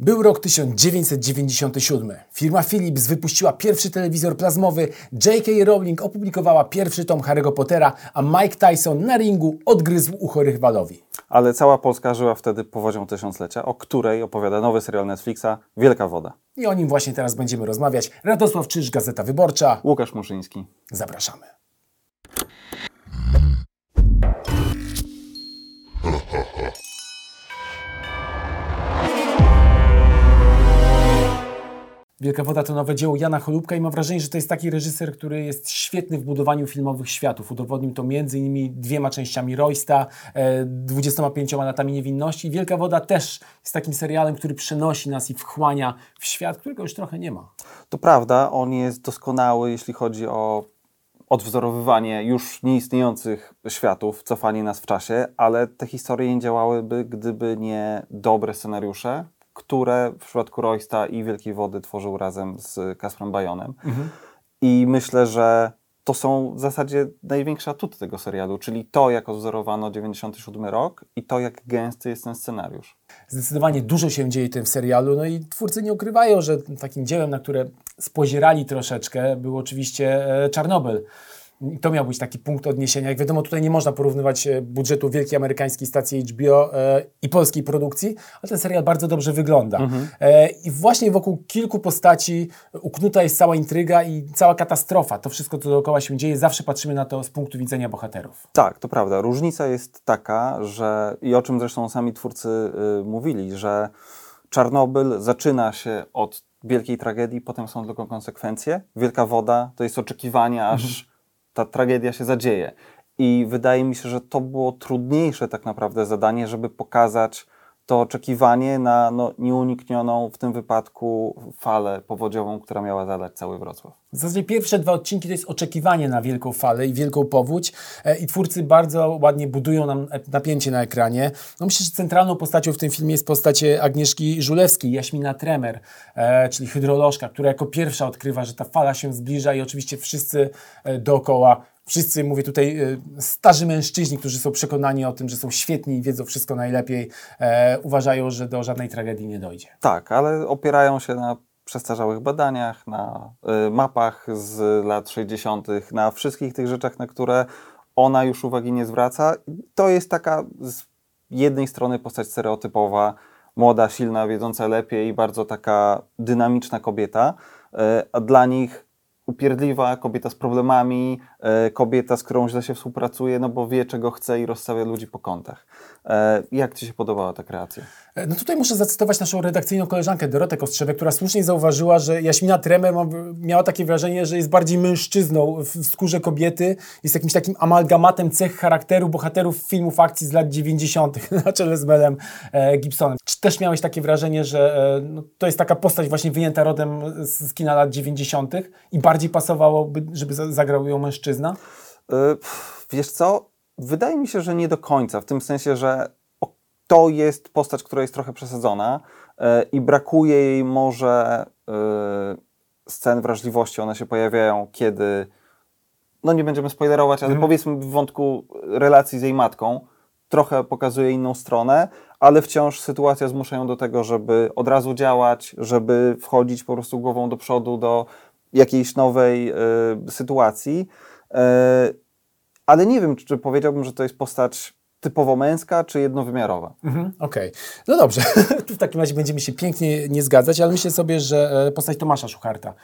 Był rok 1997. Firma Philips wypuściła pierwszy telewizor plazmowy, J.K. Rowling opublikowała pierwszy tom Harry'ego Pottera, a Mike Tyson na ringu odgryzł ucho rywalowi. Ale cała Polska żyła wtedy powodzią tysiąclecia, o której opowiada nowy serial Netflixa Wielka Woda. I o nim właśnie teraz będziemy rozmawiać. Radosław Czyż, Gazeta Wyborcza. Łukasz Muszyński. Zapraszamy. Wielka Woda to nowe dzieło Jana Cholubka i mam wrażenie, że to jest taki reżyser, który jest świetny w budowaniu filmowych światów. Udowodnił to między innymi dwiema częściami Roysta, e, 25 latami niewinności. Wielka Woda też jest takim serialem, który przenosi nas i wchłania w świat, którego już trochę nie ma. To prawda, on jest doskonały, jeśli chodzi o odwzorowywanie już nieistniejących światów, cofanie nas w czasie, ale te historie nie działałyby, gdyby nie dobre scenariusze, które w przypadku Roysta i Wielkiej Wody tworzył razem z Kasprem Bajonem. I myślę, że to są w zasadzie największe atuty tego serialu, czyli to, jak odwzorowano 97 rok i to, jak gęsty jest ten scenariusz. Zdecydowanie dużo się dzieje w tym serialu, no i twórcy nie ukrywają, że takim dziełem, na które spozierali troszeczkę, był oczywiście e, Czarnobyl. I to miał być taki punkt odniesienia. Jak wiadomo, tutaj nie można porównywać e, budżetu wielkiej amerykańskiej stacji HBO e, i polskiej produkcji, ale ten serial bardzo dobrze wygląda. E, I właśnie wokół kilku postaci uknuta jest cała intryga i cała katastrofa. To wszystko, co dookoła się dzieje, zawsze patrzymy na to z punktu widzenia bohaterów. Tak, to prawda. Różnica jest taka, że i o czym zresztą sami twórcy y, mówili, że Czarnobyl zaczyna się od wielkiej tragedii, potem są tylko konsekwencje. Wielka woda to jest oczekiwanie, aż ta tragedia się zadzieje. I wydaje mi się, że to było trudniejsze tak naprawdę zadanie, żeby pokazać to oczekiwanie na no, nieuniknioną w tym wypadku falę powodziową, która miała zadać cały Wrocław. Zasadzie pierwsze dwa odcinki to jest oczekiwanie na wielką falę i wielką powódź e, i twórcy bardzo ładnie budują nam e- napięcie na ekranie. No myślę, że centralną postacią w tym filmie jest postać Agnieszki Żulewskiej, Jaśmina Tremer, e, czyli hydrolożka, która jako pierwsza odkrywa, że ta fala się zbliża i oczywiście wszyscy dookoła Wszyscy, mówię tutaj, e, starzy mężczyźni, którzy są przekonani o tym, że są świetni i wiedzą wszystko najlepiej, e, uważają, że do żadnej tragedii nie dojdzie. Tak, ale opierają się na przestarzałych badaniach, na y, mapach z lat 60., na wszystkich tych rzeczach, na które ona już uwagi nie zwraca. To jest taka z jednej strony postać stereotypowa, młoda, silna, wiedząca lepiej i bardzo taka dynamiczna kobieta, y, a dla nich upierdliwa, kobieta z problemami, y, kobieta, z którą źle się współpracuje, no bo wie, czego chce i rozstawia ludzi po kątach. E, Jak Ci się podobała ta kreacja? E, No tutaj muszę zacytować naszą redakcyjną koleżankę Dorotę Kostrzewę, która słusznie zauważyła, że Jaśmina Tremer miała takie wrażenie, że jest bardziej mężczyzną w skórze kobiety, jest jakimś takim amalgamatem cech charakteru bohaterów filmów akcji z lat 90. na czele z Melem e, Gibsonem. Czy też miałeś takie wrażenie, że e, no, to jest taka postać właśnie wyjęta rodem z kina lat 90. i bardziej pasowałoby, żeby za- zagrał ją mężczyzna? Y, Wiesz co? Wydaje mi się, że nie do końca, w tym sensie, że to jest postać, która jest trochę przesadzona y, i brakuje jej może y, scen wrażliwości. One się pojawiają, kiedy, no nie będziemy spoilerować, ale powiedzmy w wątku relacji z jej matką, trochę pokazuje inną stronę, ale wciąż sytuacja zmusza ją do tego, żeby od razu działać, żeby wchodzić po prostu głową do przodu do jakiejś nowej y, sytuacji. Y, ale nie wiem, czy, powiedziałbym, że to jest postać typowo męska, czy jednowymiarowa. Mhm, Okej, no dobrze. w takim razie będziemy się pięknie nie zgadzać, ale myślę sobie, że e, postać Tomasza Szucharta e,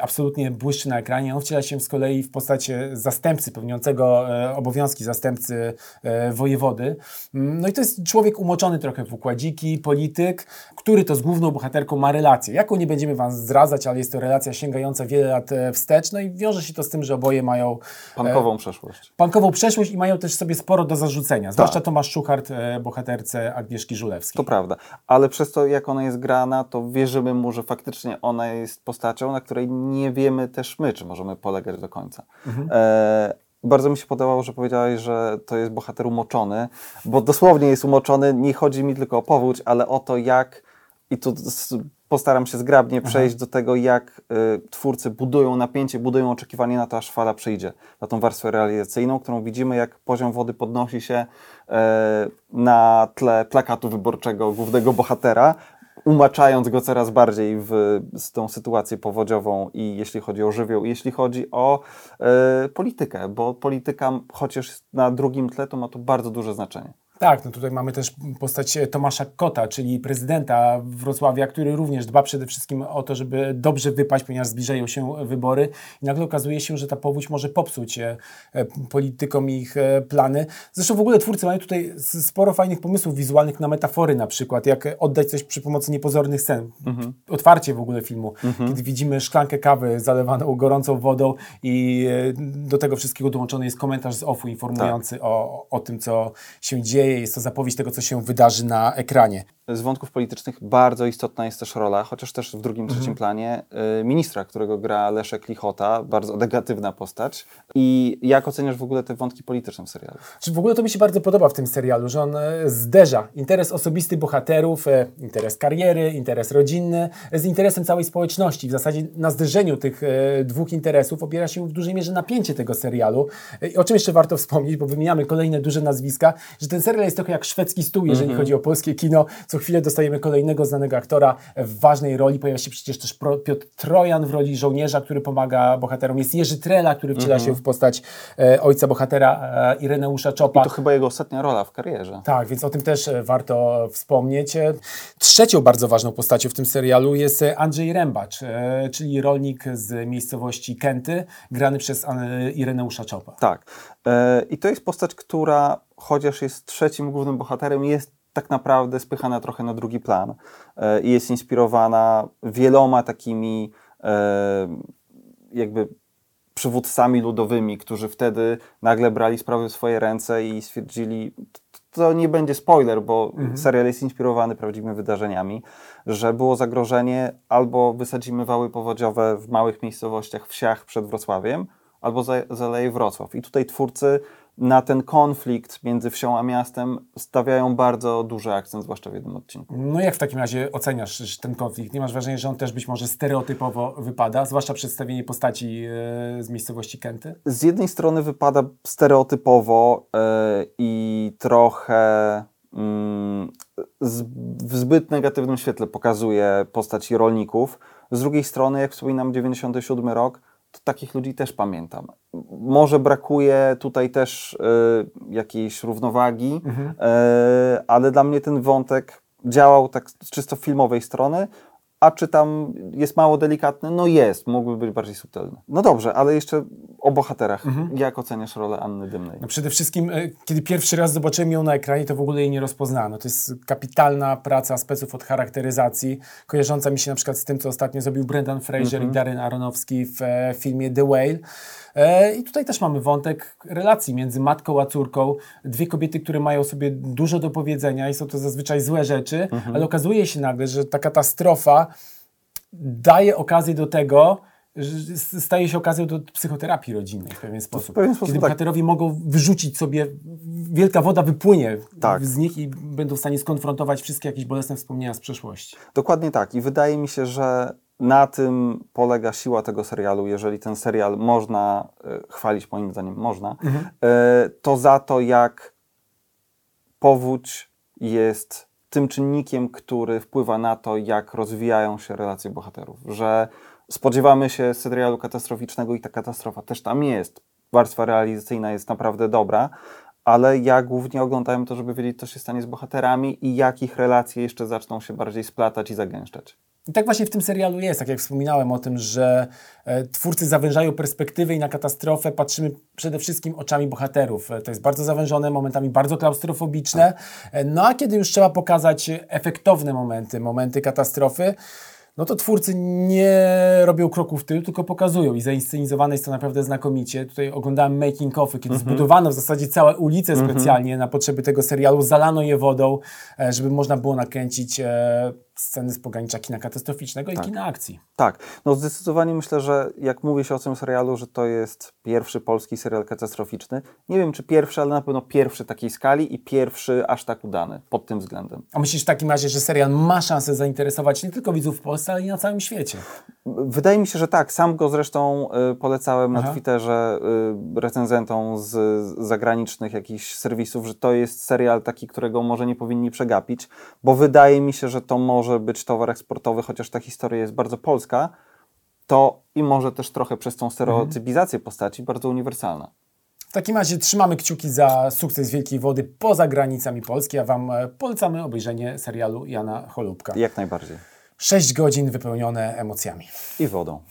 absolutnie błyszczy na ekranie. On wciela się z kolei w postać e, zastępcy, pełniącego e, obowiązki zastępcy e, wojewody. Mm, No i to jest człowiek umoczony trochę w układziki, polityk, który to z główną bohaterką ma relację. Jaką nie będziemy Wam zdradzać, ale jest to relacja sięgająca wiele lat e, wstecz. No i wiąże się to z tym, że oboje mają Pankową przeszłość. pankową przeszłość i mają też sobie sporo do zarzucenia. Zwłaszcza Tomasz Szuchart, e, bohaterce Agnieszki Żulewskiej. To prawda, ale przez to, jak ona jest grana, to wierzymy mu, że faktycznie ona jest postacią, na której nie wiemy też my, czy możemy polegać do końca. E, bardzo mi się podobało, że powiedziałeś, że to jest bohater umoczony, bo dosłownie jest umoczony. Nie chodzi mi tylko o powódź, ale o to, jak, i tu postaram się zgrabnie przejść do tego, jak y, twórcy budują napięcie, budują oczekiwanie na to, aż fala przyjdzie, na tą warstwę realizacyjną, którą widzimy, jak poziom wody podnosi się e, na tle plakatu wyborczego głównego bohatera. Umaczając go coraz bardziej w z tą sytuację powodziową i jeśli chodzi o żywioł, i jeśli chodzi o e, politykę, bo polityka, chociaż na drugim tle, to ma to bardzo duże znaczenie. Tak, no tutaj mamy też postać Tomasza Kota, czyli prezydenta Wrocławia, który również dba przede wszystkim o to, żeby dobrze wypaść, ponieważ zbliżają się wybory i nagle okazuje się, że ta powódź może popsuć e, politykom ich e, plany. Zresztą w ogóle twórcy mają tutaj sporo fajnych pomysłów wizualnych na metafory na przykład, jak oddać coś przy pomocy niepozornych scen. Mhm. Otwarcie w ogóle filmu, mhm. kiedy widzimy szklankę kawy zalewaną gorącą wodą i e, do tego wszystkiego dołączony jest komentarz z OFU informujący tak. o, o tym, co się dzieje jest to zapowiedź tego, co się wydarzy na ekranie. Z wątków politycznych bardzo istotna jest też rola, chociaż też w drugim, trzecim mhm. planie, y, ministra, którego gra Leszek Lichota, bardzo negatywna postać. I jak oceniasz w ogóle te wątki polityczne w serialu? Czy w ogóle to mi się bardzo podoba w tym serialu, że on e, zderza interes osobisty bohaterów, e, interes kariery, interes rodzinny z interesem całej społeczności. W zasadzie na zderzeniu tych e, dwóch interesów opiera się w dużej mierze napięcie tego serialu. O czym jeszcze warto wspomnieć, bo wymieniamy kolejne duże nazwiska, że ten serial jest trochę jak szwedzki stół, jeżeli mm -hmm. chodzi o polskie kino. Co chwilę dostajemy kolejnego znanego aktora w ważnej roli. Pojawia się przecież też Piotr Trojan w roli żołnierza, który pomaga bohaterom. Jest Jerzy Trela, który wciela mm -hmm. się w postać e, ojca bohatera e, Ireneusza Czopa. I to chyba jego ostatnia rola w karierze. Tak, więc o tym też e, warto wspomnieć. E, trzecią bardzo ważną postacią w tym serialu jest e, Andrzej Rębacz, e, czyli rolnik z miejscowości Kenty, grany przez Ireneusza Czopa. Tak. I to jest postać, która chociaż jest trzecim głównym bohaterem, jest tak naprawdę spychana trochę na drugi plan e, i jest inspirowana wieloma takimi e, jakby przywódcami ludowymi, którzy wtedy nagle brali sprawy w swoje ręce i stwierdzili, to nie będzie spoiler, bo mhm. serial jest inspirowany prawdziwymi wydarzeniami, że było zagrożenie albo wysadzimy wały powodziowe w małych miejscowościach, wsiach przed Wrocławiem, albo zaleje Wrocław. I tutaj twórcy na ten konflikt między wsią a miastem stawiają bardzo duży akcent, zwłaszcza w jednym odcinku. No jak w takim razie oceniasz ten konflikt? Nie masz wrażenia, że on też być może stereotypowo wypada, zwłaszcza przedstawienie postaci e, z miejscowości Kenty? Z jednej strony wypada stereotypowo e, i trochę mm, w zbyt negatywnym świetle pokazuje postaci rolników. Z drugiej strony, jak wspominam, 97 rok, takich ludzi też pamiętam. Może brakuje tutaj też y, jakiejś równowagi, mhm. y, ale dla mnie ten wątek działał tak z czysto filmowej strony, a czy tam jest mało delikatny? No jest, mógłby być bardziej subtelny. No dobrze, ale jeszcze o bohaterach. Mhm. Jak oceniasz rolę Anny Dymnej? No przede wszystkim, e, kiedy pierwszy raz zobaczyłem ją na ekranie, to w ogóle jej nie rozpoznano. To jest kapitalna praca speców od charakteryzacji, kojarząca mi się na przykład z tym, co ostatnio zrobił Brendan Fraser mhm. i Darren Aronofsky w e, filmie The Whale. E, I tutaj też mamy wątek relacji między matką a córką. Dwie kobiety, które mają sobie dużo do powiedzenia i są to zazwyczaj złe rzeczy, mhm. ale okazuje się nagle, że ta katastrofa daje okazję do tego, staje się okazją do psychoterapii rodzinnej w pewien sposób. W pewien sposób kiedy tak. bohaterowie mogą wyrzucić sobie, wielka woda wypłynie tak. z nich i będą w stanie skonfrontować wszystkie jakieś bolesne wspomnienia z przeszłości. Dokładnie tak. I wydaje mi się, że na tym polega siła tego serialu. Jeżeli ten serial można e, chwalić, moim zdaniem można, mhm. E, to za to, jak powódź jest tym czynnikiem, który wpływa na to, jak rozwijają się relacje bohaterów. Że spodziewamy się serialu katastroficznego i ta katastrofa też tam jest. Warstwa realizacyjna jest naprawdę dobra, ale ja głównie oglądałem to, żeby wiedzieć, co się stanie z bohaterami i jak ich relacje jeszcze zaczną się bardziej splatać i zagęszczać. I tak właśnie w tym serialu jest, tak jak wspominałem o tym, że e, twórcy zawężają perspektywy i na katastrofę patrzymy przede wszystkim oczami bohaterów. E, to jest bardzo zawężone, momentami bardzo klaustrofobiczne. E, no a kiedy już trzeba pokazać efektowne momenty, momenty katastrofy, no to twórcy nie robią kroków w tył, tylko pokazują i zainscenizowane jest to naprawdę znakomicie. Tutaj oglądałem making ofy, kiedy mm -hmm. zbudowano w zasadzie całe ulice mm -hmm. specjalnie na potrzeby tego serialu, zalano je wodą, żeby można było nakręcić sceny z pogranicza kina katastroficznego tak. i kina akcji. Tak, no zdecydowanie myślę, że jak mówi się o tym serialu, że to jest pierwszy polski serial katastroficzny. Nie wiem, czy pierwszy, ale na pewno pierwszy takiej skali i pierwszy aż tak udany pod tym względem. A myślisz w takim razie, że serial ma szansę zainteresować nie tylko widzów w Polsce, ale i na całym świecie? Wydaje mi się, że tak. Sam go zresztą y, polecałem Aha. na Twitterze y, recenzentom z, zagranicznych jakichś serwisów, że to jest serial taki, którego może nie powinni przegapić, bo wydaje mi się, że to może być towar eksportowy, chociaż ta historia jest bardzo polska, to i może też trochę przez tą stereotypizację postaci bardzo uniwersalna. W takim razie trzymamy kciuki za sukces Wielkiej Wody poza granicami Polski, a Wam e, polecamy obejrzenie serialu Jana Cholubka. Jak najbardziej. 6 godzin wypełnione emocjami. I wodą.